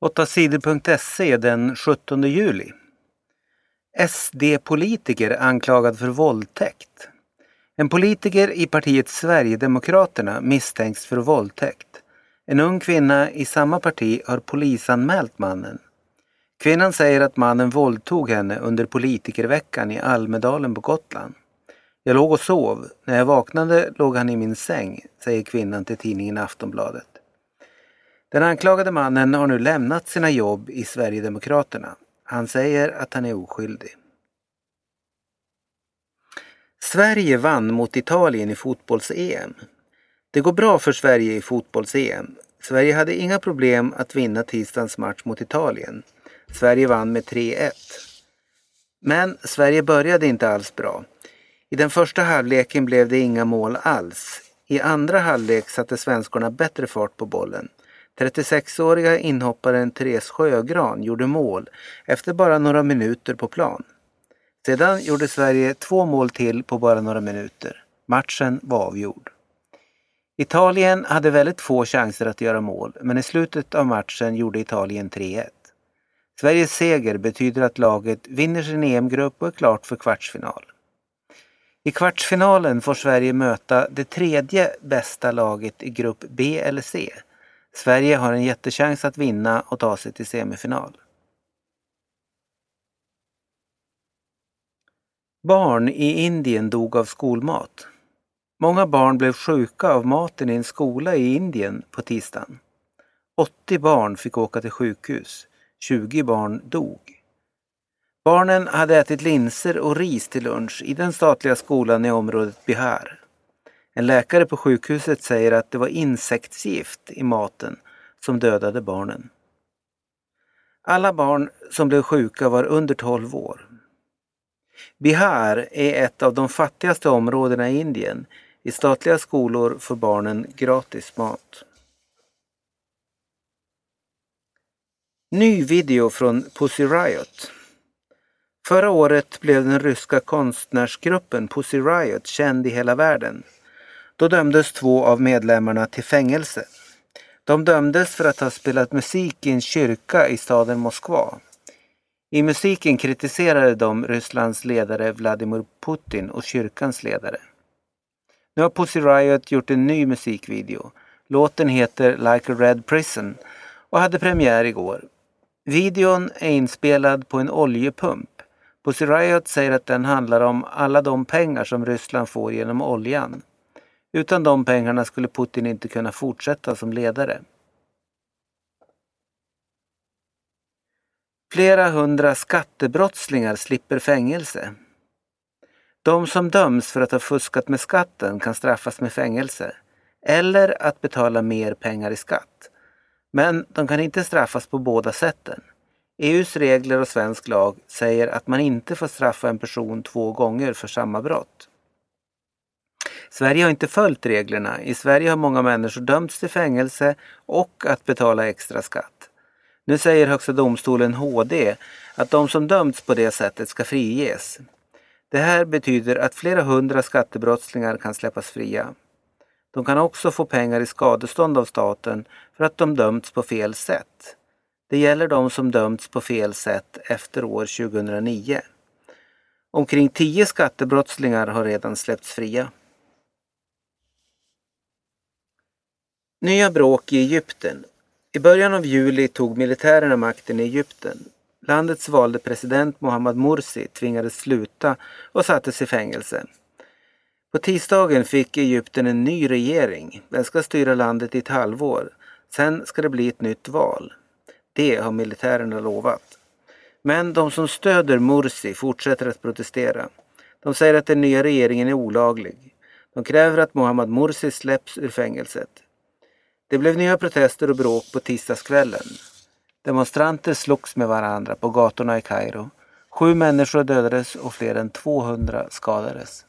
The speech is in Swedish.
8sidor.se den 17 juli. SD-politiker anklagad för våldtäkt. En politiker i partiet Sverigedemokraterna misstänks för våldtäkt. En ung kvinna i samma parti har polisanmält mannen. Kvinnan säger att mannen våldtog henne under politikerveckan i Almedalen på Gotland. Jag låg och sov. När jag vaknade låg han i min säng, säger kvinnan till tidningen Aftonbladet. Den anklagade mannen har nu lämnat sina jobb i Sverigedemokraterna. Han säger att han är oskyldig. Sverige vann mot Italien i fotbolls-EM. Det går bra för Sverige i fotbolls-EM. Sverige hade inga problem att vinna tisdagens match mot Italien. Sverige vann med 3-1. Men Sverige började inte alls bra. I den första halvleken blev det inga mål alls. I andra halvlek satte svenskorna bättre fart på bollen. 36-åriga inhopparen Therese Sjögran gjorde mål efter bara några minuter på plan. Sedan gjorde Sverige två mål till på bara några minuter. Matchen var avgjord. Italien hade väldigt få chanser att göra mål, men i slutet av matchen gjorde Italien 3-1. Sveriges seger betyder att laget vinner sin EM-grupp och är klart för kvartsfinal. I kvartsfinalen får Sverige möta det tredje bästa laget i grupp B eller C, Sverige har en jättechans att vinna och ta sig till semifinal. Barn i Indien dog av skolmat. Många barn blev sjuka av maten i en skola i Indien på tisdagen. 80 barn fick åka till sjukhus. 20 barn dog. Barnen hade ätit linser och ris till lunch i den statliga skolan i området Bihar. En läkare på sjukhuset säger att det var insektsgift i maten som dödade barnen. Alla barn som blev sjuka var under 12 år. Bihar är ett av de fattigaste områdena i Indien. I statliga skolor får barnen gratis mat. Ny video från Pussy Riot. Förra året blev den ryska konstnärsgruppen Pussy Riot känd i hela världen. Då dömdes två av medlemmarna till fängelse. De dömdes för att ha spelat musik i en kyrka i staden Moskva. I musiken kritiserade de Rysslands ledare Vladimir Putin och kyrkans ledare. Nu har Pussy Riot gjort en ny musikvideo. Låten heter Like a Red Prison och hade premiär igår. Videon är inspelad på en oljepump. Pussy Riot säger att den handlar om alla de pengar som Ryssland får genom oljan. Utan de pengarna skulle Putin inte kunna fortsätta som ledare. Flera hundra skattebrottslingar slipper fängelse. De som döms för att ha fuskat med skatten kan straffas med fängelse eller att betala mer pengar i skatt. Men de kan inte straffas på båda sätten. EUs regler och svensk lag säger att man inte får straffa en person två gånger för samma brott. Sverige har inte följt reglerna. I Sverige har många människor dömts till fängelse och att betala extra skatt. Nu säger Högsta domstolen HD att de som dömts på det sättet ska friges. Det här betyder att flera hundra skattebrottslingar kan släppas fria. De kan också få pengar i skadestånd av staten för att de dömts på fel sätt. Det gäller de som dömts på fel sätt efter år 2009. Omkring tio skattebrottslingar har redan släppts fria. Nya bråk i Egypten. I början av juli tog militärerna makten i Egypten. Landets valde president Mohammad Morsi tvingades sluta och sattes i fängelse. På tisdagen fick Egypten en ny regering. Den ska styra landet i ett halvår. Sen ska det bli ett nytt val. Det har militärerna lovat. Men de som stöder Morsi fortsätter att protestera. De säger att den nya regeringen är olaglig. De kräver att Mohammad Morsi släpps ur fängelset. Det blev nya protester och bråk på tisdagskvällen. Demonstranter slogs med varandra på gatorna i Kairo. Sju människor dödades och fler än 200 skadades.